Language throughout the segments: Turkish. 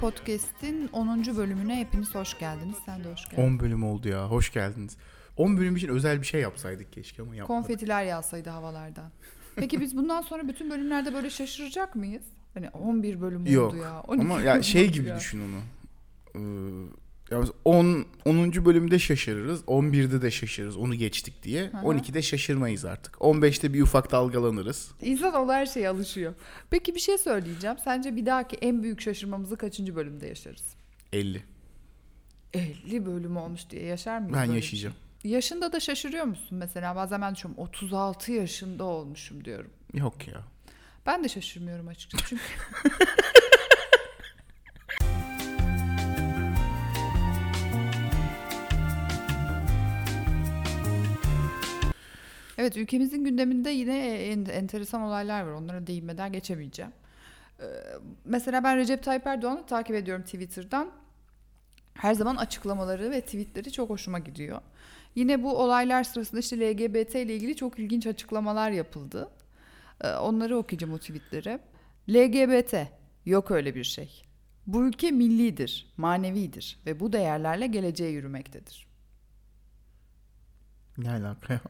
Podcast'in 10. bölümüne hepiniz hoş geldiniz. Sen de hoş geldin. 10 bölüm oldu ya. Hoş geldiniz. 10 bölüm için özel bir şey yapsaydık keşke ama yapmadık. Konfetiler yağsaydı havalardan. Peki biz bundan sonra bütün bölümlerde böyle şaşıracak mıyız? Hani 11 bölüm oldu Yok. ya. 12 Ama ya şey oldu gibi ya. düşün onu. Ee, ya mesela 10 10. bölümde şaşırırız. 11'de de şaşırırız. Onu geçtik diye. hı. 12'de şaşırmayız artık. 15'te bir ufak dalgalanırız. İnsan o her şeye alışıyor. Peki bir şey söyleyeceğim. Sence bir dahaki en büyük şaşırmamızı kaçıncı bölümde yaşarız? 50. 50 bölüm olmuş diye yaşar mıyız? Ben bir yaşayacağım. şey? Yaşında da şaşırıyor musun mesela? Bazen ben düşünüyorum 36 yaşında olmuşum diyorum. Yok ya. Ben de şaşırmıyorum açıkçası çünkü. Evet ülkemizin gündeminde yine en- enteresan olaylar var. Onlara değinmeden geçemeyeceğim. Ee, mesela ben Recep Tayyip Erdoğan'ı takip ediyorum Twitter'dan. Her zaman açıklamaları ve tweetleri çok hoşuma gidiyor. Yine bu olaylar sırasında işte LGBT ile ilgili çok ilginç açıklamalar yapıldı. Ee, Onları okuyacağım o tweetleri. LGBT yok öyle bir şey. Bu ülke millidir, manevidir ve bu değerlerle geleceğe yürümektedir. Ne alaka ya?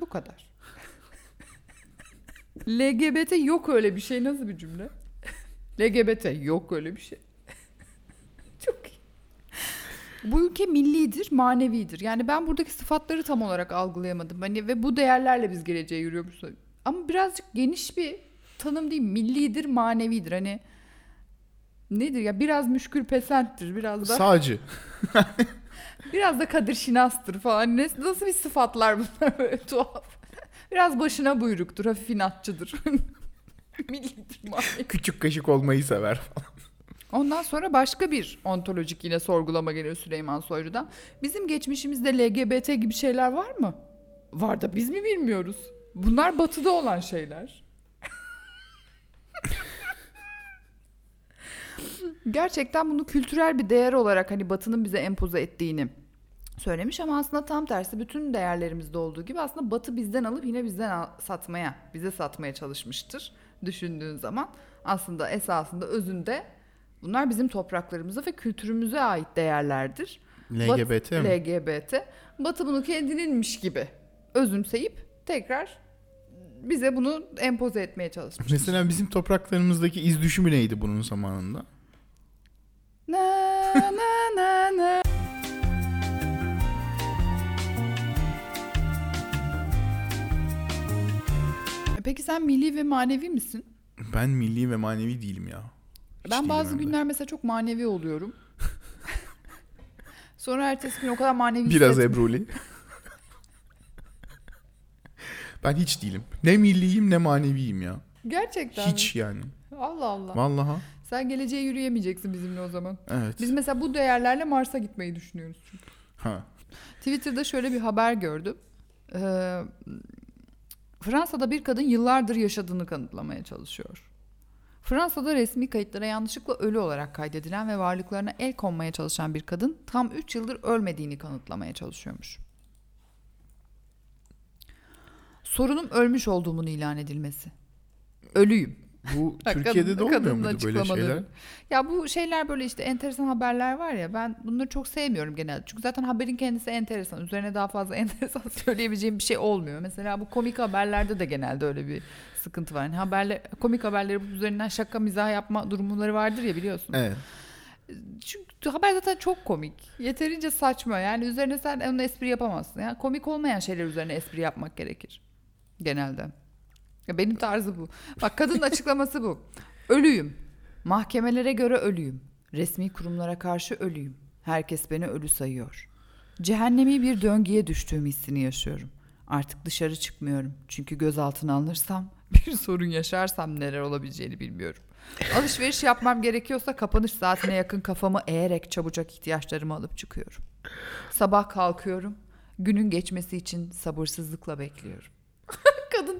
Bu kadar. LGBT yok öyle bir şey nasıl bir cümle? LGBT yok öyle bir şey. Çok iyi. Bu ülke millidir, manevidir. Yani ben buradaki sıfatları tam olarak algılayamadım. Hani ve bu değerlerle biz geleceğe yürüyormuşuz. Ama birazcık geniş bir tanım değil. Millidir, manevidir. Hani nedir ya? Biraz müşkül pesenttir, biraz da Sağcı. Biraz da Kadir Şinas'tır falan. Ne, nasıl bir sıfatlar bunlar böyle tuhaf. Biraz başına buyruktur, hafif inatçıdır. Millidir. Küçük kaşık olmayı sever. Ondan sonra başka bir ontolojik yine sorgulama geliyor Süleyman Soylu'dan. Bizim geçmişimizde LGBT gibi şeyler var mı? Var da biz mi bilmiyoruz? Bunlar batıda olan şeyler. Gerçekten bunu kültürel bir değer olarak hani batının bize empoze ettiğini söylemiş ama aslında tam tersi bütün değerlerimizde olduğu gibi aslında batı bizden alıp yine bizden al- satmaya, bize satmaya çalışmıştır düşündüğün zaman. Aslında esasında özünde bunlar bizim topraklarımıza ve kültürümüze ait değerlerdir. LGBT Bat- mi? LGBT. Batı bunu kendininmiş gibi özümseyip tekrar bize bunu empoze etmeye çalışmış. Mesela bizim topraklarımızdaki iz düşümü neydi bunun zamanında? Na na na na. Peki sen milli ve manevi misin? Ben milli ve manevi değilim ya. Hiç ben bazı de. günler mesela çok manevi oluyorum. Sonra ertesi gün o kadar manevi Biraz. Ebruli. ben hiç değilim. Ne milliyim ne maneviyim ya. Gerçekten Hiç yani. mi? Allah Allah. Vallahi. Sen geleceğe yürüyemeyeceksin bizimle o zaman. Evet. Biz mesela bu değerlerle Mars'a gitmeyi düşünüyoruz çünkü. Ha. Twitter'da şöyle bir haber gördüm. Ee, Fransa'da bir kadın yıllardır yaşadığını kanıtlamaya çalışıyor. Fransa'da resmi kayıtlara yanlışlıkla ölü olarak kaydedilen ve varlıklarına el konmaya çalışan bir kadın tam 3 yıldır ölmediğini kanıtlamaya çalışıyormuş. Sorunum ölmüş olduğumun ilan edilmesi. Ölüyüm. Bu Türkiye'de de olmuyor muydu böyle şeyler? Ya bu şeyler böyle işte enteresan haberler var ya ben bunları çok sevmiyorum genelde. Çünkü zaten haberin kendisi enteresan. Üzerine daha fazla enteresan söyleyebileceğim bir şey olmuyor. Mesela bu komik haberlerde de genelde öyle bir sıkıntı var. Yani haberler, komik haberleri üzerinden şaka mizah yapma durumları vardır ya biliyorsun. Evet. Çünkü haber zaten çok komik. Yeterince saçma. Yani üzerine sen onu espri yapamazsın. Yani komik olmayan şeyler üzerine espri yapmak gerekir. Genelde. Ya benim tarzı bu. Bak kadının açıklaması bu. Ölüyüm. Mahkemelere göre ölüyüm. Resmi kurumlara karşı ölüyüm. Herkes beni ölü sayıyor. Cehennemi bir döngüye düştüğüm hissini yaşıyorum. Artık dışarı çıkmıyorum. Çünkü gözaltına alınırsam, bir sorun yaşarsam neler olabileceğini bilmiyorum. Alışveriş yapmam gerekiyorsa kapanış saatine yakın kafamı eğerek çabucak ihtiyaçlarımı alıp çıkıyorum. Sabah kalkıyorum. Günün geçmesi için sabırsızlıkla bekliyorum.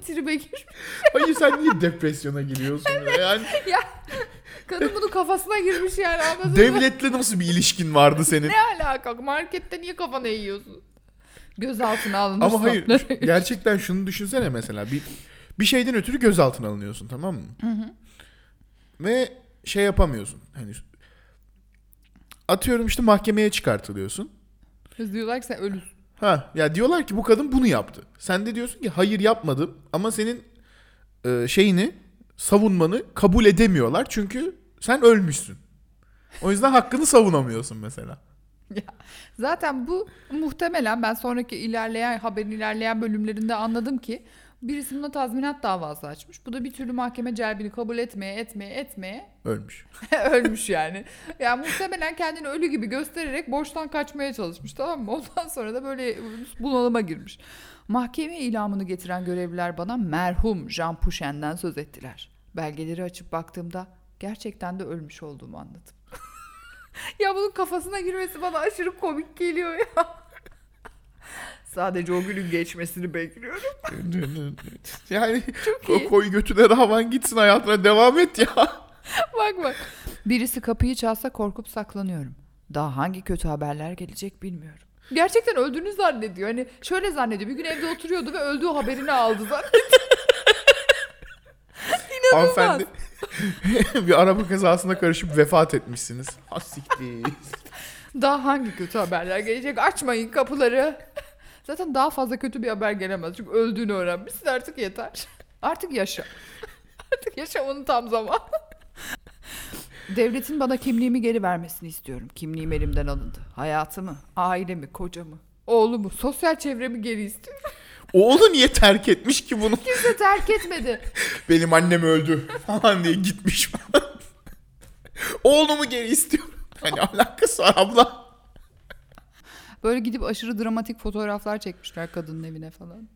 Tribe girmiş. Hayır sen niye depresyona giriyorsun? ya? Yani ya kadın bunu kafasına girmiş yani anladın mı? devletle nasıl bir ilişkin vardı senin? Ne alaka? Markette niye kafana yiyorsun? Gözaltına alınırsam. Ama hayır gerçekten şunu düşünsene mesela bir bir şeyden ötürü gözaltına alınıyorsun tamam mı? Ve şey yapamıyorsun. Hani atıyorum işte mahkemeye çıkartılıyorsun. Diyorlar ki sen ölüsün. Ha ya diyorlar ki bu kadın bunu yaptı. Sen de diyorsun ki hayır yapmadım ama senin e, şeyini savunmanı kabul edemiyorlar çünkü sen ölmüşsün. O yüzden hakkını savunamıyorsun mesela. Zaten bu muhtemelen ben sonraki ilerleyen haberin ilerleyen bölümlerinde anladım ki birisi buna tazminat davası açmış. Bu da bir türlü mahkeme celbini kabul etmeye etmeye etmeye Ölmüş. ölmüş yani. Yani muhtemelen kendini ölü gibi göstererek borçtan kaçmaya çalışmış tamam mı? Ondan sonra da böyle bunalıma girmiş. Mahkeme ilamını getiren görevliler bana merhum Jean Pouchen'den söz ettiler. Belgeleri açıp baktığımda gerçekten de ölmüş olduğumu anladım. ya bunun kafasına girmesi bana aşırı komik geliyor ya. Sadece o günün geçmesini bekliyorum. yani Çok koy götüne ravan gitsin hayatına devam et ya. bak bak. Birisi kapıyı çalsa korkup saklanıyorum. Daha hangi kötü haberler gelecek bilmiyorum. Gerçekten öldüğünü zannediyor. Hani şöyle zannediyor. Bir gün evde oturuyordu ve öldüğü haberini aldı zannediyor. İnanılmaz. Hanımefendi bir araba kazasında karışıp vefat etmişsiniz. Ha siktir. Daha hangi kötü haberler gelecek? Açmayın kapıları. Zaten daha fazla kötü bir haber gelemez. Çünkü öldüğünü öğrenmişsin artık yeter. Artık yaşa. Artık yaşamanın tam zamanı. Devletin bana kimliğimi geri vermesini istiyorum. Kimliğim elimden alındı. Hayatımı, ailemi, kocamı, oğlumu, sosyal çevremi geri istiyorum. Oğlu niye terk etmiş ki bunu? Kimse terk etmedi. Benim annem öldü falan diye gitmiş falan. Oğlumu geri istiyorum. Hani alakası var abla. Böyle gidip aşırı dramatik fotoğraflar çekmişler kadının evine falan.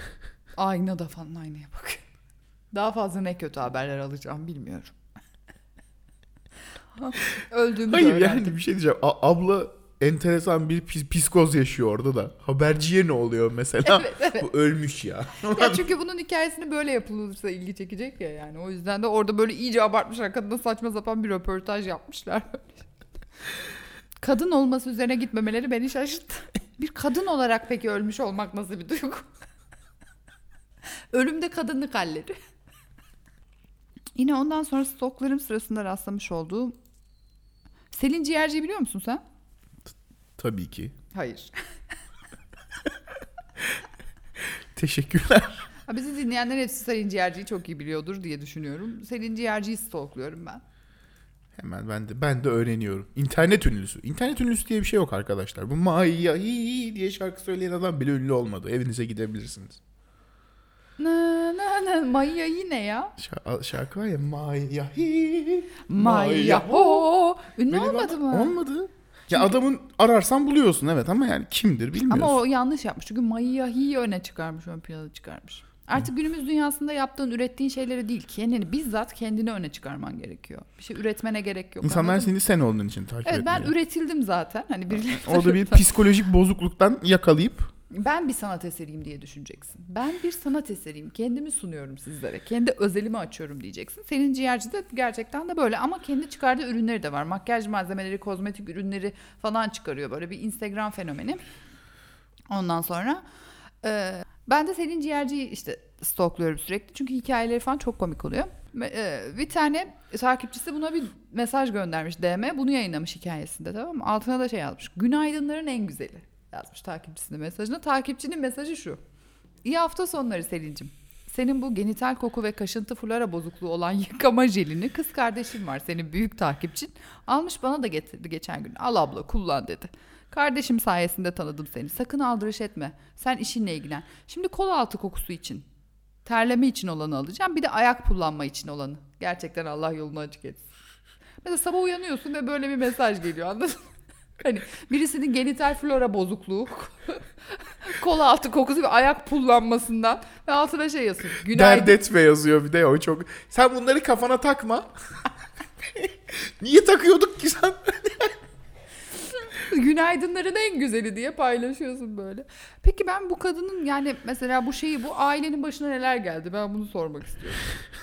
Aynada falan aynaya bak. Daha fazla ne kötü haberler alacağım bilmiyorum. Öldüğümü de Hayır öğrendim. yani bir şey diyeceğim. A- abla enteresan bir pis- psikoz yaşıyor orada da. Haberciye ne oluyor mesela? Evet, evet. Bu ölmüş ya. Ya çünkü bunun hikayesini böyle yapılırsa ilgi çekecek ya yani. O yüzden de orada böyle iyice abartmışlar. Kadına saçma sapan bir röportaj yapmışlar. kadın olması üzerine gitmemeleri beni şaşırttı. Bir kadın olarak peki ölmüş olmak nasıl bir duygu? Ölümde kadınlık halleri. Yine ondan sonra stoklarım sırasında rastlamış olduğum Selin Ciğerci'yi biliyor musun sen? Tabii ki. Hayır. Teşekkürler. Ha, bizi dinleyenler hepsi Selin Ciğerci'yi çok iyi biliyordur diye düşünüyorum. Selin Ciğerci'yi stalkluyorum ben. Hemen ben de ben de öğreniyorum. İnternet ünlüsü. İnternet ünlüsü diye bir şey yok arkadaşlar. Bu Maya hi diye şarkı söyleyen adam bile ünlü olmadı. Evinize gidebilirsiniz. Na na na Maya yine ya. Şa- şarkı var ya Maya hi. Maya ho. Ünlü Böyle olmadı adam- mı? Olmadı. Ya adamın ararsan buluyorsun evet ama yani kimdir bilmiyorsun. Ama o yanlış yapmış. Çünkü Maya hi'yi öne çıkarmış, ön plana çıkarmış. Artık günümüz dünyasında yaptığın, ürettiğin şeyleri değil, kendini bizzat kendini öne çıkarman gerekiyor. Bir şey üretmene gerek yok. İnsanlar anladın seni sen olduğun için takip Evet ben etmiyor. üretildim zaten. Hani birileri Orada bir psikolojik bozukluktan yakalayıp Ben bir sanat eseriyim diye düşüneceksin. Ben bir sanat eseriyim. Kendimi sunuyorum sizlere. Kendi özelimi açıyorum diyeceksin. Selin Ciğerci de gerçekten de böyle ama kendi çıkardığı ürünleri de var. Makyaj malzemeleri, kozmetik ürünleri falan çıkarıyor. Böyle bir Instagram fenomeni. Ondan sonra e, ben de Selin Ciğerci'yi işte stalkluyorum sürekli. Çünkü hikayeleri falan çok komik oluyor. E, bir tane takipçisi buna bir mesaj göndermiş DM. Bunu yayınlamış hikayesinde tamam mı? Altına da şey yazmış. Günaydınların en güzeli yazmış takipçisinin mesajına. Takipçinin mesajı şu. İyi hafta sonları Selin'cim. Senin bu genital koku ve kaşıntı flora bozukluğu olan yıkama jelini kız kardeşin var senin büyük takipçin. Almış bana da getirdi geçen gün. Al abla kullan dedi. Kardeşim sayesinde tanıdım seni. Sakın aldırış etme. Sen işinle ilgilen. Şimdi kol altı kokusu için, terleme için olanı alacağım. Bir de ayak kullanma için olanı. Gerçekten Allah yolunu açık etsin. Mesela sabah uyanıyorsun ve böyle bir mesaj geliyor anladın mı? Hani birisinin genital flora bozukluğu, kol altı kokusu ve ayak pullanmasından ve altına şey yazıyor. Günaydın. dert etme yazıyor bir de o çok. Sen bunları kafana takma. Niye takıyorduk ki sen? Günaydınların en güzeli diye paylaşıyorsun böyle. Peki ben bu kadının yani mesela bu şeyi bu ailenin başına neler geldi ben bunu sormak istiyorum.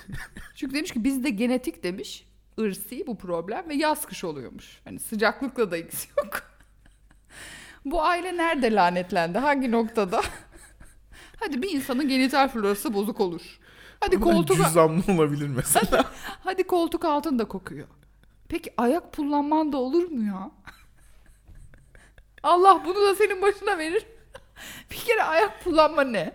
Çünkü demiş ki bizde genetik demiş ırsi bu problem ve yaz kış oluyormuş. Hani sıcaklıkla da ilgisi yok. bu aile nerede lanetlendi? Hangi noktada? Hadi bir insanın genital florası bozuk olur. Hadi koltuk Cüzdanlı olabilir mesela. hadi koltuk altında kokuyor. Peki ayak pullanman da olur mu ya? Allah bunu da senin başına verir. Bir kere ayak pullanma ne?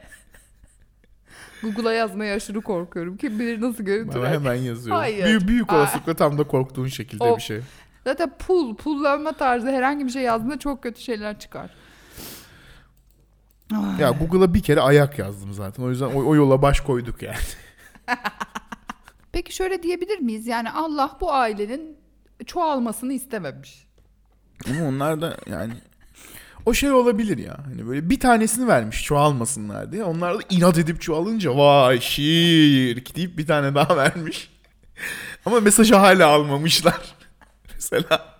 Google'a yazmaya aşırı korkuyorum. Kim bilir nasıl Ben görüntüler. hemen yazıyorum. Hayır. Büyük, büyük olasılıkla tam da korktuğun şekilde Of. bir şey. Zaten pul, pullanma tarzı herhangi bir şey yazdığında çok kötü şeyler çıkar. Ya Google'a bir kere ayak yazdım zaten. O yüzden o, o yola baş koyduk yani. Peki şöyle diyebilir miyiz? Yani Allah bu ailenin çoğalmasını istememiş. Ama onlar da yani o şey olabilir ya. Hani böyle bir tanesini vermiş çoğalmasınlar diye. Onlar da inat edip çoğalınca vay şirk deyip bir tane daha vermiş. Ama mesajı hala almamışlar. Mesela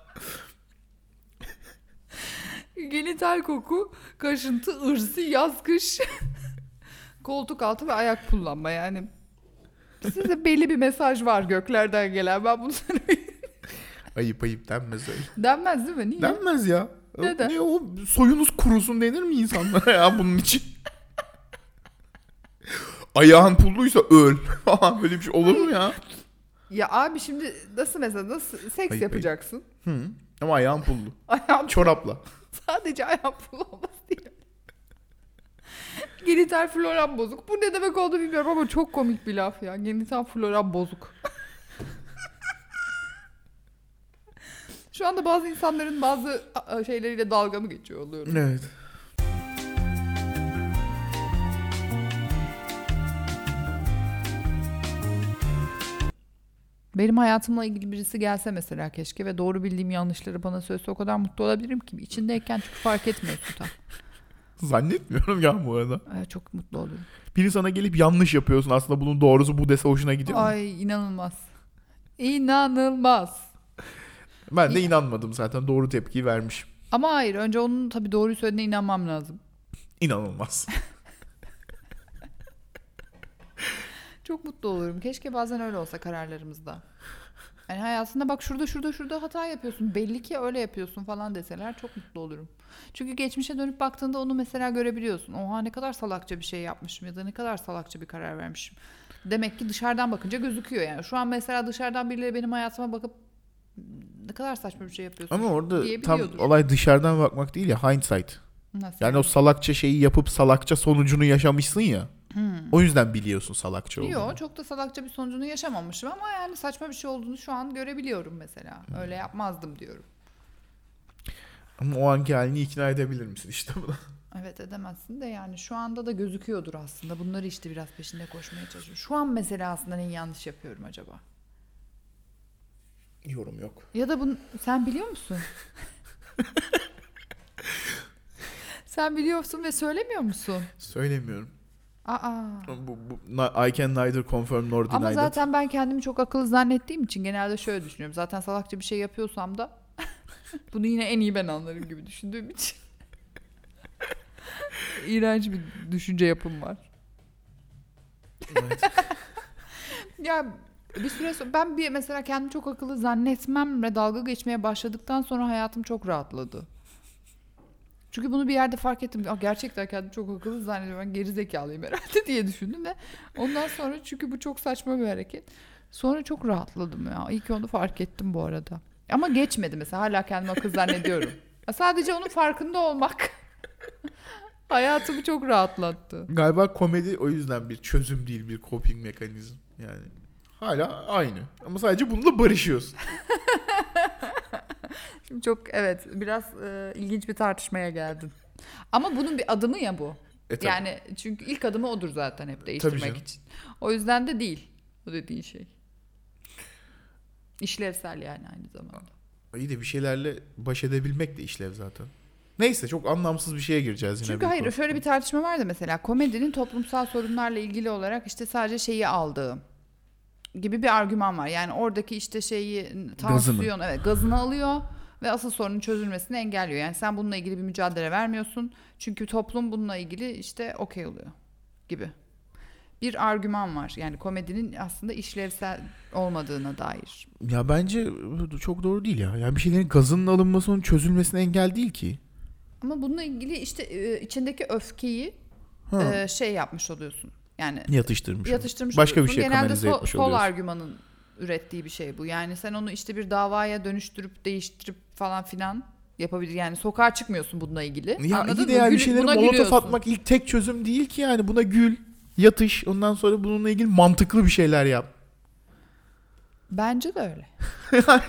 Genital koku, kaşıntı, ırsi, yaz, kış, koltuk altı ve ayak kullanma yani. Size belli bir mesaj var göklerden gelen. Ben bunu söyleyeyim. ayıp ayıp denmez öyle. Denmez değil mi? Niye? Denmez ya. Neden? Ne o soyunuz kurusun denir mi insanlara ya bunun için? Ayağın pulluysa öl. Falan böyle bir şey olur mu ya? Ya abi şimdi nasıl mesela nasıl seks ayıp. yapacaksın? Hı. Ama ayağın pullu. Ayağım Çorapla. sadece ayağım pul olmaz değil. Genital floram bozuk. Bu ne demek oldu bilmiyorum ama çok komik bir laf ya. Genital floram bozuk. Şu anda bazı insanların bazı şeyleriyle dalga mı geçiyor oluyorum. Evet. Benim hayatımla ilgili birisi gelse mesela keşke ve doğru bildiğim yanlışları bana söylese o kadar mutlu olabilirim ki. İçindeyken çünkü fark etmiyorsun tam. Zannetmiyorum ya bu arada. Evet, çok mutlu olurum. Biri sana gelip yanlış yapıyorsun aslında bunun doğrusu bu dese hoşuna gidiyor mu? Ay inanılmaz. İnanılmaz. Ben de inanmadım zaten doğru tepkiyi vermişim. Ama hayır önce onun tabii doğruyu söylediğine inanmam lazım. İnanılmaz. Çok mutlu olurum. Keşke bazen öyle olsa kararlarımızda. Yani hayatında bak şurada şurada şurada hata yapıyorsun. Belli ki öyle yapıyorsun falan deseler çok mutlu olurum. Çünkü geçmişe dönüp baktığında onu mesela görebiliyorsun. Oha ne kadar salakça bir şey yapmışım ya da ne kadar salakça bir karar vermişim. Demek ki dışarıdan bakınca gözüküyor yani. Şu an mesela dışarıdan birileri benim hayatıma bakıp ne kadar saçma bir şey yapıyorsun. Ama orada tam olay dışarıdan bakmak değil ya hindsight. Nasıl Yani o salakça şeyi yapıp salakça sonucunu yaşamışsın ya. O yüzden biliyorsun salakça olduğunu. Yok çok da salakça bir sonucunu yaşamamışım ama yani saçma bir şey olduğunu şu an görebiliyorum mesela. Öyle yapmazdım diyorum. Ama o anki halini ikna edebilir misin işte bu da. Evet edemezsin de yani şu anda da gözüküyordur aslında. Bunları işte biraz peşinde koşmaya çalışıyorum. Şu an mesela aslında neyi yanlış yapıyorum acaba? Yorum yok. Ya da bunu sen biliyor musun? sen biliyorsun ve söylemiyor musun? Söylemiyorum. Aa. Bu, bu, I can neither confirm nor deny Ama that. zaten ben kendimi çok akıllı zannettiğim için genelde şöyle düşünüyorum. Zaten salakça bir şey yapıyorsam da bunu yine en iyi ben anlarım gibi düşündüğüm için. İğrenç bir düşünce yapım var. Evet. Ya bir süre sonra ben bir mesela kendimi çok akıllı zannetmemle dalga geçmeye başladıktan sonra hayatım çok rahatladı. Çünkü bunu bir yerde fark ettim. Aa, gerçekten kendimi çok akıllı zannediyorum. Ben geri zekalıyım herhalde diye düşündüm ve ondan sonra çünkü bu çok saçma bir hareket. Sonra çok rahatladım ya. İyi ki onu fark ettim bu arada. Ama geçmedi mesela. Hala kendimi akıllı zannediyorum. Sadece onun farkında olmak hayatımı çok rahatlattı. Galiba komedi o yüzden bir çözüm değil bir coping mekanizm. Yani hala aynı. Ama sadece bununla barışıyorsun. Şimdi çok evet biraz e, ilginç bir tartışmaya geldin. Ama bunun bir adımı ya bu. E tabii. yani çünkü ilk adımı odur zaten hep değiştirmek için. O yüzden de değil o dediğin şey. İşlevsel yani aynı zamanda. İyi de bir şeylerle baş edebilmek de işlev zaten. Neyse çok anlamsız bir şeye gireceğiz yine. Çünkü hayır konu. şöyle bir tartışma vardı mesela komedinin toplumsal sorunlarla ilgili olarak işte sadece şeyi aldığı gibi bir argüman var. Yani oradaki işte şeyi tansiyon evet gazını alıyor ve asıl sorunun çözülmesini engelliyor. Yani sen bununla ilgili bir mücadele vermiyorsun. Çünkü toplum bununla ilgili işte okey oluyor gibi. Bir argüman var. Yani komedinin aslında işlevsel olmadığına dair. Ya bence çok doğru değil ya. Yani bir şeylerin gazının alınması onun çözülmesine engel değil ki. Ama bununla ilgili işte e, içindeki öfkeyi Ha. e, şey yapmış oluyorsun. Yani Yatıştırmış. yatıştırmış Başka bir şey Genelde so- etmiş sol argümanın ürettiği bir şey bu. Yani sen onu işte bir davaya dönüştürüp değiştirip falan filan yapabilir. Yani sokağa çıkmıyorsun bununla ilgili. Ya Anladın iyi de mı? yani bir Gül- şeyleri buna molotof gülüyorsun. atmak ilk tek çözüm değil ki yani. Buna gül, yatış. Ondan sonra bununla ilgili mantıklı bir şeyler yap. Bence de öyle.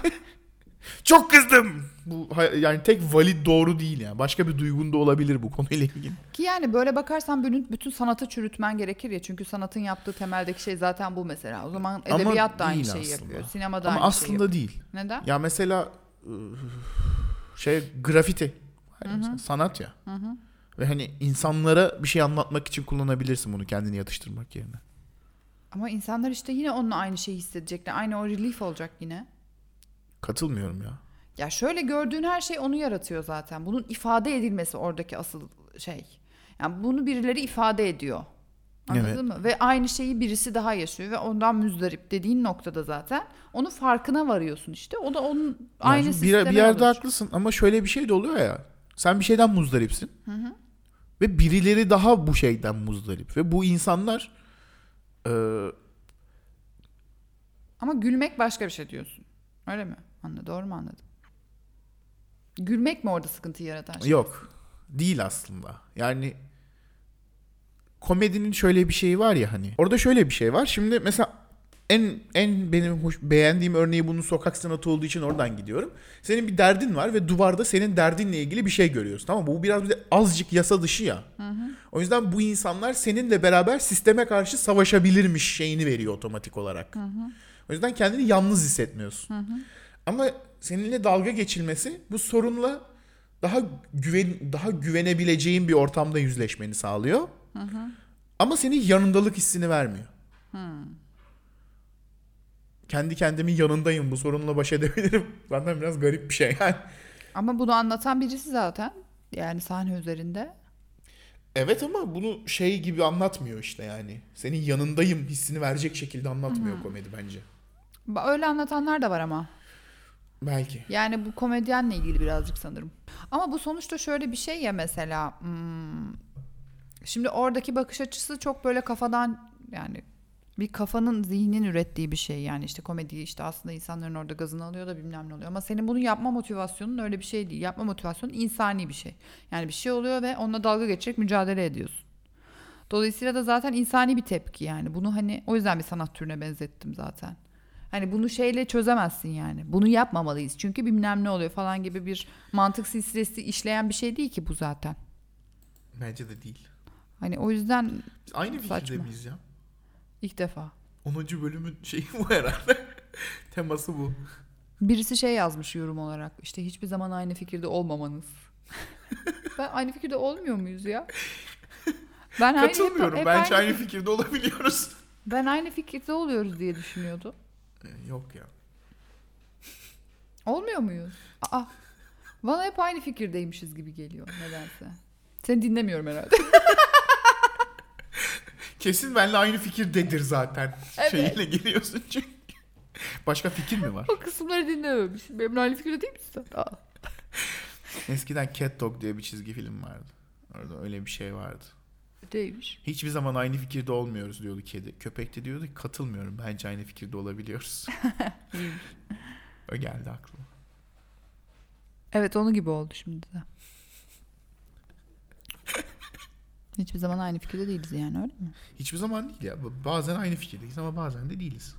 Çok kızdım. Bu yani tek valid doğru değil yani. Başka bir duygun da olabilir bu konuyla ilgili. Ki yani böyle bakarsan bütün, bütün sanatı çürütmen gerekir ya. Çünkü sanatın yaptığı temeldeki şey zaten bu mesela. O zaman Ama edebiyat da aynı değil şeyi aslında. yapıyor. Sinema da Ama aynı aslında şeyi yapıyor. değil. Neden? Ya mesela şey grafiti mesela sanat ya. Ve hani insanlara bir şey anlatmak için kullanabilirsin bunu kendini yatıştırmak yerine. Ama insanlar işte yine onunla aynı şeyi hissedecekler. Aynı o relief olacak yine. Katılmıyorum ya. Ya şöyle gördüğün her şey onu yaratıyor zaten. Bunun ifade edilmesi oradaki asıl şey. Yani bunu birileri ifade ediyor. Anladın Evet. mı? Ve aynı şeyi birisi daha yaşıyor ve ondan müzdarip dediğin noktada zaten onun farkına varıyorsun işte. O da onun Yani aynı bir, sisteme bir yerde alıyor. haklısın ama şöyle bir şey de oluyor ya. Sen bir şeyden muzdaripsin. Ve birileri daha bu şeyden muzdarip. Ve bu insanlar e, Ama gülmek başka bir şey diyorsun. Öyle mi? Anladım. Doğru mu anladım? Gülmek mi orada sıkıntıyı yaratan şey? yok. Değil aslında. Yani komedinin şöyle bir şeyi var ya hani. Orada şöyle bir şey var. Şimdi mesela en en benim hoş, beğendiğim örneği bunun sokak sanatı olduğu için oradan gidiyorum. Senin bir derdin var ve duvarda senin derdinle ilgili bir şey görüyorsun. Tamam mı? Bu biraz bir de azıcık yasa dışı ya. O yüzden bu insanlar seninle beraber sisteme karşı savaşabilirmiş şeyini veriyor otomatik olarak. O yüzden kendini yalnız hissetmiyorsun. Ama seninle dalga geçilmesi bu sorunla daha güven daha güvenebileceğin bir ortamda yüzleşmeni sağlıyor. Ama senin yanındalık hissini vermiyor. Kendi kendimin yanındayım bu sorunla baş edebilirim. Zaten biraz garip bir şey yani. Ama bunu anlatan birisi zaten. Yani sahne üzerinde. Evet ama bunu şey gibi anlatmıyor işte yani. Senin yanındayım hissini verecek şekilde anlatmıyor komedi bence. Öyle anlatanlar da var ama. Belki. Yani bu komedyenle ilgili birazcık sanırım. Ama bu sonuçta şöyle bir şey ya mesela. hmm, şimdi oradaki bakış açısı çok böyle kafadan yani bir kafanın zihnin ürettiği bir şey yani işte komedi işte aslında insanların orada gazını alıyor da bilmem ne oluyor ama senin bunu yapma motivasyonun öyle bir şey değil. Yapma motivasyonun insani bir şey. Yani bir şey oluyor ve onunla dalga geçerek mücadele ediyorsun. Dolayısıyla da zaten insani bir tepki yani. Bunu hani o yüzden bir sanat türüne benzettim zaten. Hani bunu şeyle çözemezsin yani. Bunu yapmamalıyız çünkü bilmem ne oluyor falan gibi bir mantık silsilesi işleyen bir şey değil ki bu zaten. Bence de değil. Hani o yüzden Biz aynı fikirde Saçma. miyiz ya? ilk defa. 10. bölümün şeyi bu herhalde. Teması bu. Birisi şey yazmış yorum olarak. İşte hiçbir zaman aynı fikirde olmamanız. ben aynı fikirde olmuyor muyuz ya? Ben aynı- hep- Katılmıyorum. hep Bence aynı- aynı fikirde olabiliyoruz. Ben aynı fikirde oluyoruz diye düşünüyordum. Ee, Yok ya. Olmuyor muyuz? Aa, bana hep aynı fikirdeymişiz gibi geliyor nedense. Seni dinlemiyorum herhalde. Kesin benimle aynı fikirdedir zaten. Evet. Şeyiyle geliyorsun çünkü. Başka fikir mi var? o kısımları dinlememişim. Benimle aynı fikirde değil misin? sen? Aa. Eskiden Cat Dog diye bir çizgi film vardı. Orada öyle bir şey vardı. Değilmiş. Hiçbir zaman aynı fikirde olmuyoruz diyordu kedi. Köpek de diyordu ki katılmıyorum. Bence aynı fikirde olabiliyoruz. o geldi aklıma. Evet onu gibi oldu şimdi de. Hiçbir zaman aynı fikirde değiliz yani öyle mi? Hiçbir zaman değil ya. Bazen aynı fikirdeyiz ama bazen de değiliz.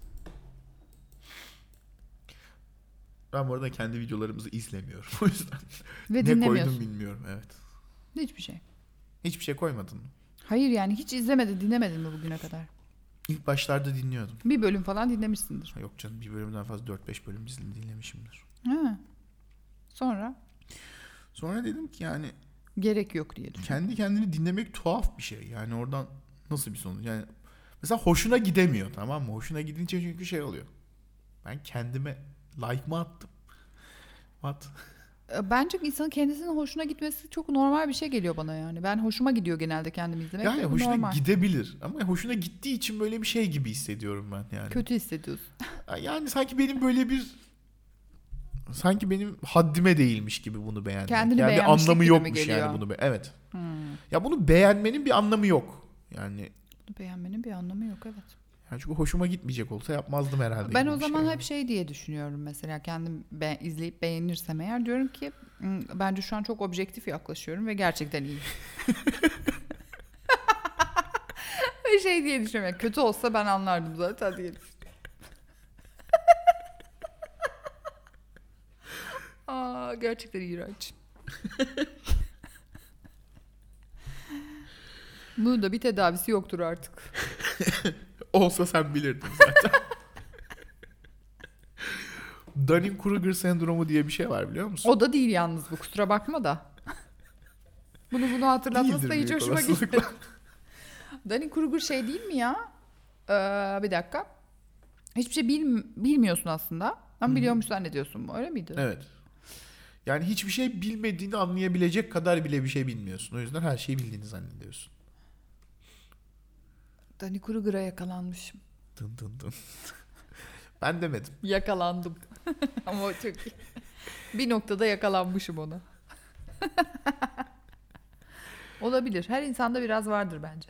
Ben bu arada kendi videolarımızı izlemiyorum. O yüzden Ve ne koydum bilmiyorum. Evet. Hiçbir şey. Hiçbir şey koymadın mı? Hayır yani hiç izlemedin dinlemedin mi bugüne kadar? İlk başlarda dinliyordum. Bir bölüm falan dinlemişsindir. Ha Yok canım bir bölümden fazla 4-5 bölüm izledim, dinlemişimdir. Ha. Sonra Sonra dedim ki yani gerek yok diye düşün. kendi kendini dinlemek tuhaf bir şey. Yani oradan nasıl bir sonuç? Yani mesela hoşuna gidemiyor tamam mı? Hoşuna gidince çünkü şey oluyor. Ben kendime like mı attım? What? E, Bence insanın kendisinin hoşuna gitmesi çok normal bir şey geliyor bana yani. Ben hoşuma gidiyor genelde kendimi izlemek. Yani hoşuna normal. gidebilir ama hoşuna gittiği için böyle bir şey gibi hissediyorum ben yani. Kötü hissediyorsun. Yani sanki benim böyle bir sanki benim haddime değilmiş gibi bunu beğenmek. Kendini yani bir anlamı yokmuş yani bunu be- evet. Hmm. Ya bunu beğenmenin bir anlamı yok. Yani Bunu beğenmenin bir anlamı yok evet. Yani çünkü hoşuma gitmeyecek olsa yapmazdım herhalde. Ben o bir zaman şey hep şey diye düşünüyorum mesela kendim be- izleyip beğenirsem eğer diyorum ki "Hmm, bence şu an çok objektif yaklaşıyorum ve gerçekten iyi. Ve şey diye düşünüyorum yani kötü olsa ben anlardım zaten diye. Aa, gerçekten iğrenç. Bunun da bir tedavisi yoktur artık. Olsa sen bilirdin zaten. Dunning-Kruger sendromu diye bir şey var biliyor musun? O da değil yalnız bu kusura bakma da. Bunu bunu hatırlatması da hiç hoşuma gitmedi. Dunning-Kruger şey değil mi ya? Ee, bir dakika. Hiçbir şey bil- bilmiyorsun aslında. Ama biliyormuş zannediyorsun bu öyle miydi? Evet. Yani hiçbir şey bilmediğini anlayabilecek kadar bile bir şey bilmiyorsun. O yüzden her şeyi bildiğini zannediyorsun. Dunning-Kruger'a yakalanmışım. Dın dın dın. ben demedim. Yakalandım. Ama çok iyi. Bir noktada yakalanmışım ona. Olabilir. Her insanda biraz vardır bence.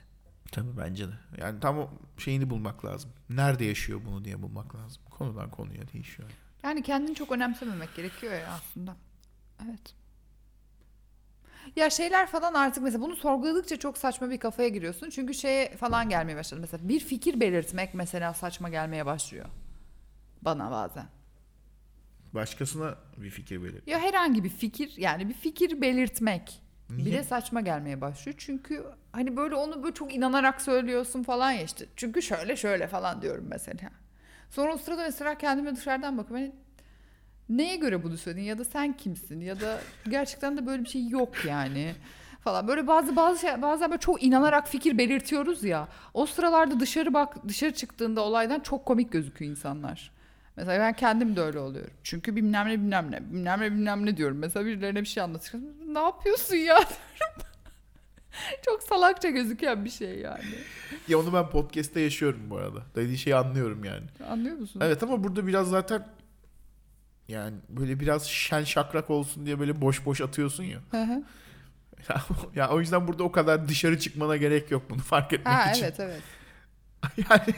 Tabii bence de. Yani tam o şeyini bulmak lazım. Nerede yaşıyor bunu diye bulmak lazım. Konudan konuya değişiyor. Yani kendini çok önemsememek gerekiyor ya aslında. Evet. Ya şeyler falan artık mesela bunu sorguladıkça çok saçma bir kafaya giriyorsun. Çünkü şeye falan gelmeye başladı. Mesela bir fikir belirtmek mesela saçma gelmeye başlıyor. Bana bazen. Başkasına bir fikir verir. Ya herhangi bir fikir yani bir fikir belirtmek Niye? bile saçma gelmeye başlıyor. Çünkü hani böyle onu böyle çok inanarak söylüyorsun falan ya işte. Çünkü şöyle şöyle falan diyorum mesela. Sonra o sırada mesela kendime dışarıdan bakıyorum. Hani neye göre bunu söyledin ya da sen kimsin ya da gerçekten de böyle bir şey yok yani falan. Böyle bazı bazı şey, bazen böyle çok inanarak fikir belirtiyoruz ya. O sıralarda dışarı bak dışarı çıktığında olaydan çok komik gözüküyor insanlar. Mesela ben kendim de öyle oluyorum. Çünkü bilmem ne bilmem ne bilmem ne bilmem ne diyorum. Mesela birilerine bir şey anlatıyorum. Ne yapıyorsun ya? Çok salakça gözüken bir şey yani. Ya onu ben podcast'te yaşıyorum bu arada. Dediği şeyi anlıyorum yani. Anlıyor musun? Evet ama burada biraz zaten yani böyle biraz şen şakrak olsun diye böyle boş boş atıyorsun ya. Hı hı. Ya, ya o yüzden burada o kadar dışarı çıkmana gerek yok bunu fark etmek ha için. evet evet. Yani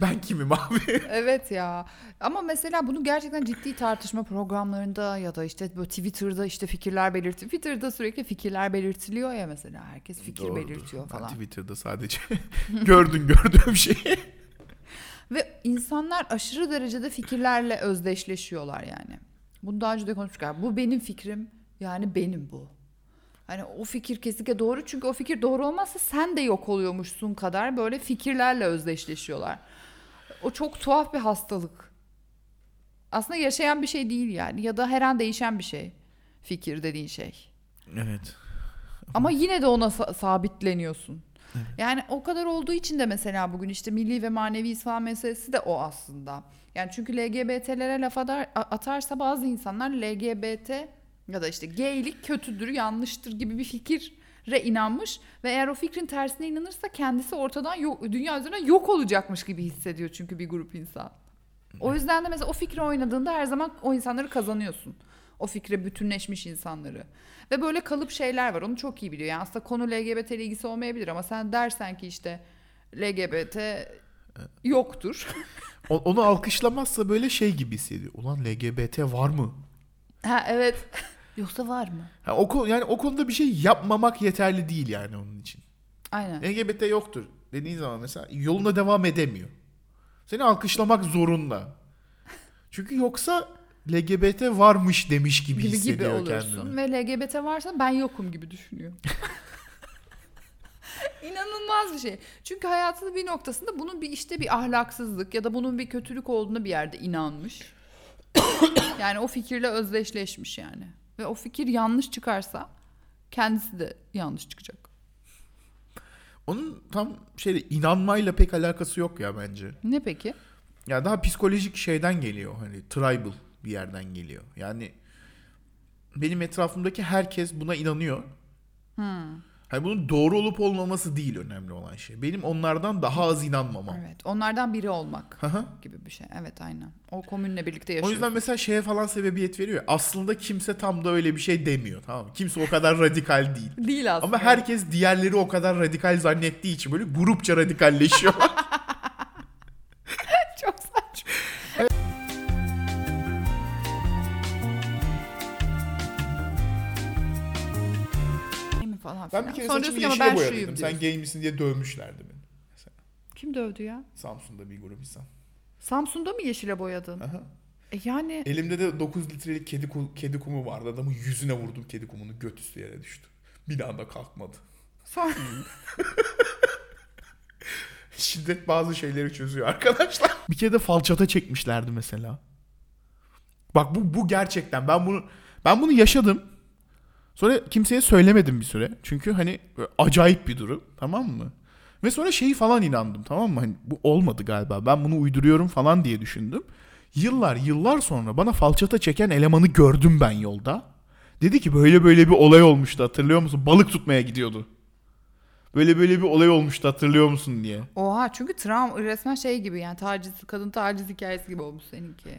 ben kimim abi? Evet ya. Ama mesela bunu gerçekten ciddi tartışma programlarında ya da işte böyle Twitter'da işte fikirler belirti. Twitter'da sürekli fikirler belirtiliyor ya mesela. Herkes fikir Doğrudur. belirtiyor Ben falan. Twitter'da sadece gördün gördüğüm şeyi. Ve insanlar aşırı derecede fikirlerle özdeşleşiyorlar yani. Bunu daha önce de konuştuk. Yani bu benim fikrim yani benim bu. Hani o fikir kesinlikle doğru çünkü o fikir doğru olmazsa sen de yok oluyormuşsun kadar böyle fikirlerle özdeşleşiyorlar. O çok tuhaf bir hastalık. Aslında yaşayan bir şey değil yani ya da her an değişen bir şey. Fikir dediğin şey. Evet. Ama yine de ona sa- Yani o kadar olduğu için de mesela bugün işte milli ve manevi İslam meselesi de o aslında. Yani çünkü LGBT'lere laf atarsa bazı insanlar LGBT ya da işte gaylik kötüdür, yanlıştır gibi bir fikire inanmış ve eğer o fikrin tersine inanırsa kendisi ortadan yok, dünya üzerine yok olacakmış gibi hissediyor çünkü bir grup insan. O yüzden de mesela o fikri oynadığında her zaman o insanları kazanıyorsun. O fikre bütünleşmiş insanları. Ve böyle kalıp şeyler var. Onu çok iyi biliyor. Yani aslında konu LGBT ile ilgisi olmayabilir ama sen dersen ki işte LGBT yoktur. Onu alkışlamazsa böyle şey gibi hissediyor. Ulan LGBT var mı? ha evet. Yoksa var mı? Ha, o konu, yani o konuda bir şey yapmamak yeterli değil yani onun için. Aynen. LGBT yoktur dediğin zaman mesela yoluna devam edemiyor. Seni alkışlamak zorunda. Çünkü yoksa LGBT varmış demiş gibi, gibi gibi hissediyor oluyorsun kendini. ve LGBT varsa ben yokum gibi düşünüyor. İnanılmaz bir şey. Çünkü hayatının bir noktasında bunun bir işte bir ahlaksızlık ya da bunun bir kötülük olduğuna bir yerde inanmış. yani o fikirle özdeşleşmiş yani. Ve o fikir yanlış çıkarsa kendisi de yanlış çıkacak. Onun tam şeyle inanmayla pek alakası yok ya bence. Ne peki? Ya daha psikolojik şeyden geliyor hani tribal bir yerden geliyor. Yani benim etrafımdaki herkes buna inanıyor. Hmm. Hani bunun doğru olup olmaması değil önemli olan şey. Benim onlardan daha az inanmamam. Evet. Onlardan biri olmak Hı hı. gibi bir şey. Evet aynen. O komünle birlikte O yaşıyorsun. yüzden mesela şeye falan sebebiyet veriyor. Aslında kimse tam da öyle bir şey demiyor tamam mı? Kimse o kadar radikal değil. Değil aslında. Ama herkes diğerleri o kadar radikal zannettiği için böyle grupça radikalleşiyorlar. falan ben bir kere Sonra saçımı yeşile "Ama ben boyadıydım. şuyum" Sen gay misin diye dövmüşlerdi beni. Kim dövdü ya? Samsun'da bir grup insan. Samsun'da mı yeşile boyadın? Aha. E yani Elimde de 9 litrelik kedi, kedi kumu vardı. Adamın yüzüne vurdum kedi kumunu. Göt üstü yere düştü. Bir daha da kalkmadı. sonra Şiddet bazı şeyleri çözüyor arkadaşlar. Bir kere de falçata çekmişlerdi mesela. Bak bu bu gerçekten ben bunu ben bunu yaşadım. Sonra kimseye söylemedim bir süre. Çünkü hani acayip bir durum, tamam mı? Ve sonra şeyi falan inandım, tamam mı? Hani bu olmadı galiba. Ben bunu uyduruyorum falan diye düşündüm. Yıllar yıllar sonra bana falçata çeken elemanı gördüm ben yolda. Dedi ki böyle böyle bir olay olmuştu hatırlıyor musun? Balık tutmaya gidiyordu. Böyle böyle bir olay olmuştu hatırlıyor musun diye. Oha çünkü travma resmen şey gibi yani taciz kadın taciz hikayesi gibi olmuş seninki.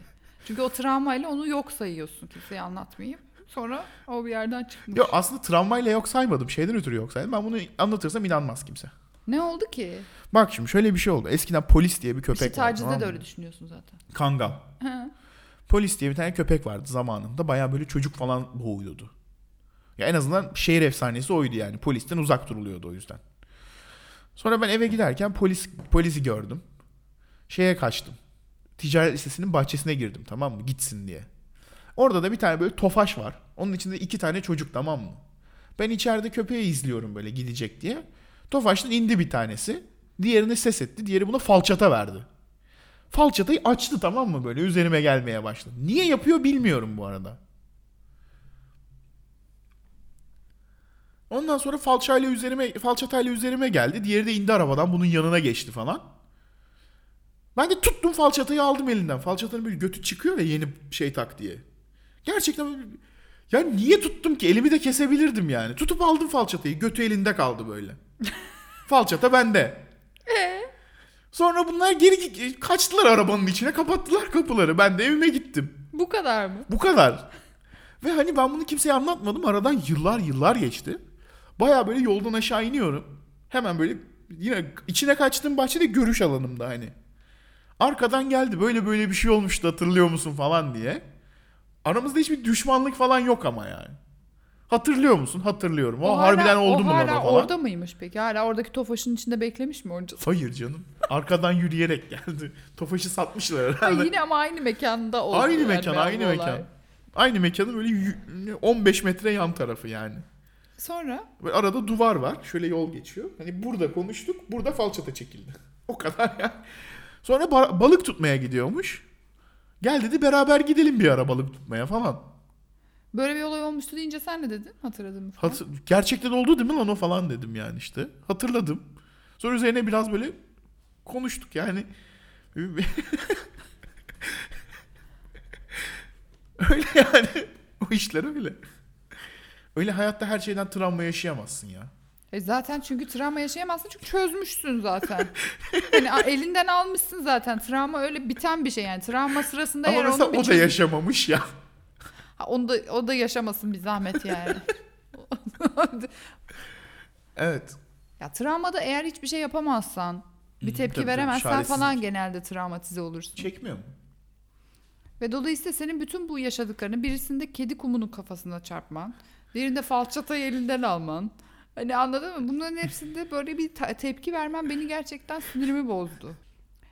Çünkü o travmayla onu yok sayıyorsun kimseye anlatmayayım. Sonra o bir yerden çıkmış. Yok aslında travmayla yok saymadım. Şeyden ötürü yok saydım. Ben bunu anlatırsam inanmaz kimse. Ne oldu ki? Bak şimdi şöyle bir şey oldu. Eskiden polis diye bir köpek İşte vardı. tacizde de öyle düşünüyorsun zaten. Kangal. Polis diye bir tane köpek vardı zamanında. Baya böyle çocuk falan boğuyordu. Ya en azından şehir efsanesi oydu yani. Polisten uzak duruluyordu o yüzden. Sonra ben eve giderken polis polisi gördüm. Şeye kaçtım. Ticaret lisesinin bahçesine girdim tamam mı? Gitsin diye. Orada da bir tane böyle tofaş var. Onun içinde iki tane çocuk tamam mı? Ben içeride köpeği izliyorum böyle gidecek diye. Tofaş'tan indi bir tanesi. Diğerine ses etti. Diğeri buna falçata verdi. Falçatayı açtı tamam mı böyle üzerime gelmeye başladı. Niye yapıyor bilmiyorum bu arada. Ondan sonra falçayla üzerime falçatayla üzerime geldi. Diğeri de indi arabadan bunun yanına geçti falan. Ben de tuttum falçatayı aldım elinden. Falçatanın bir götü çıkıyor ya yeni şey tak diye. Gerçekten ya niye tuttum ki? Elimi de kesebilirdim yani. Tutup aldım falçatayı. Götü elinde kaldı böyle. Falçata bende. Sonra bunlar geri kaçtılar arabanın içine kapattılar kapıları. Ben de evime gittim. Bu kadar mı? Bu kadar. Ve hani ben bunu kimseye anlatmadım. Aradan yıllar yıllar geçti. Baya böyle yoldan aşağı iniyorum. Hemen böyle yine içine kaçtığım bahçede görüş alanımda hani. Arkadan geldi böyle böyle bir şey olmuştu hatırlıyor musun falan diye. Aramızda hiçbir düşmanlık falan yok ama yani. Hatırlıyor musun? Hatırlıyorum. O, hala- harbiden oldu o mu hala lan o falan? orada mıymış peki? Hala oradaki tofaşın içinde beklemiş mi onca? Hayır canım. Arkadan yürüyerek geldi. Tofaşı satmışlar herhalde. Yine ama aynı mekanda oldu. Aynı mekan, aynı olay. mekan. Aynı mekanın böyle yü- 15 metre yan tarafı yani. Sonra Ve arada duvar var. Şöyle yol geçiyor. Hani burada konuştuk, burada falçata çekildi. O kadar ya. Sonra ba- balık tutmaya gidiyormuş. Gel dedi beraber gidelim bir ara balık tutmaya falan. böyle bir olay olmuştu deyince sen ne dedin? Hatırladın mı? Hatır- Gerçekten oldu değil mi lan o falan dedim yani işte. Hatırladım. Sonra üzerine biraz böyle konuştuk yani. öyle yani. O işler öyle. Öyle hayatta her şeyden travma yaşayamazsın ya. E zaten çünkü travma yaşayamazsın çünkü çözmüşsün zaten. hani elinden almışsın zaten. Travma öyle biten bir şey yani. Travma sırasında Ama eğer mesela onu bir o da yaşamamış ya. Ha, onu da, o da yaşamasın bir zahmet yani. Evet. ya travmada eğer hiçbir şey yapamazsan, bir tepki tabii, tabii, veremezsen çaresizlik. falan genelde travmatize olursun. Çekmiyor mu? Ve dolayısıyla senin bütün bu yaşadıklarını birisinde kedi kumunun kafasına çarpman, diğerinde falçatayı elinden alman. Hani anladın mı? Bunların hepsinde böyle bir tepki vermen beni gerçekten sinirimi bozdu.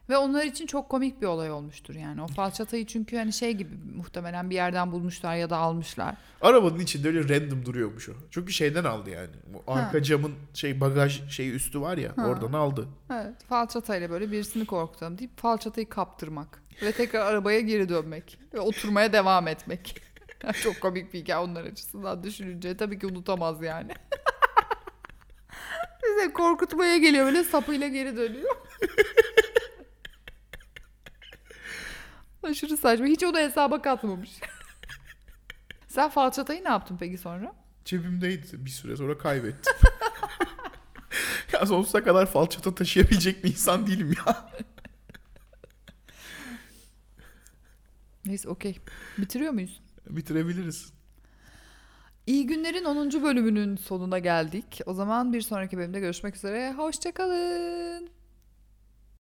Ve onlar için çok komik bir olay olmuştur yani. O falçatayı çünkü hani şey gibi muhtemelen bir yerden bulmuşlar ya da almışlar. Arabanın içinde öyle random duruyormuş o. Çünkü şeyden aldı yani. Bu arka Ha. camın şey bagaj şeyi üstü var ya Ha. oradan aldı. Evet, falçatayla böyle birisini korkutalım deyip falçatayı kaptırmak ve tekrar arabaya geri dönmek ve oturmaya devam etmek. Çok komik bir hikaye onlar açısından düşününce. Tabii ki unutamaz yani. Bize korkutmaya geliyor böyle sapıyla geri dönüyor. Aşırı saçma. Hiç onu hesaba katmamış. Sen falçatayı ne yaptın peki sonra? Cebimdeydi bir süre sonra kaybettim. ya sonsuza kadar falçata taşıyabilecek bir insan değilim ya. Neyse okey. Bitiriyor muyuz? Bitirebiliriz. İyi günlerin 10. bölümünün sonuna geldik. O zaman bir sonraki bölümde görüşmek üzere. Hoşçakalın.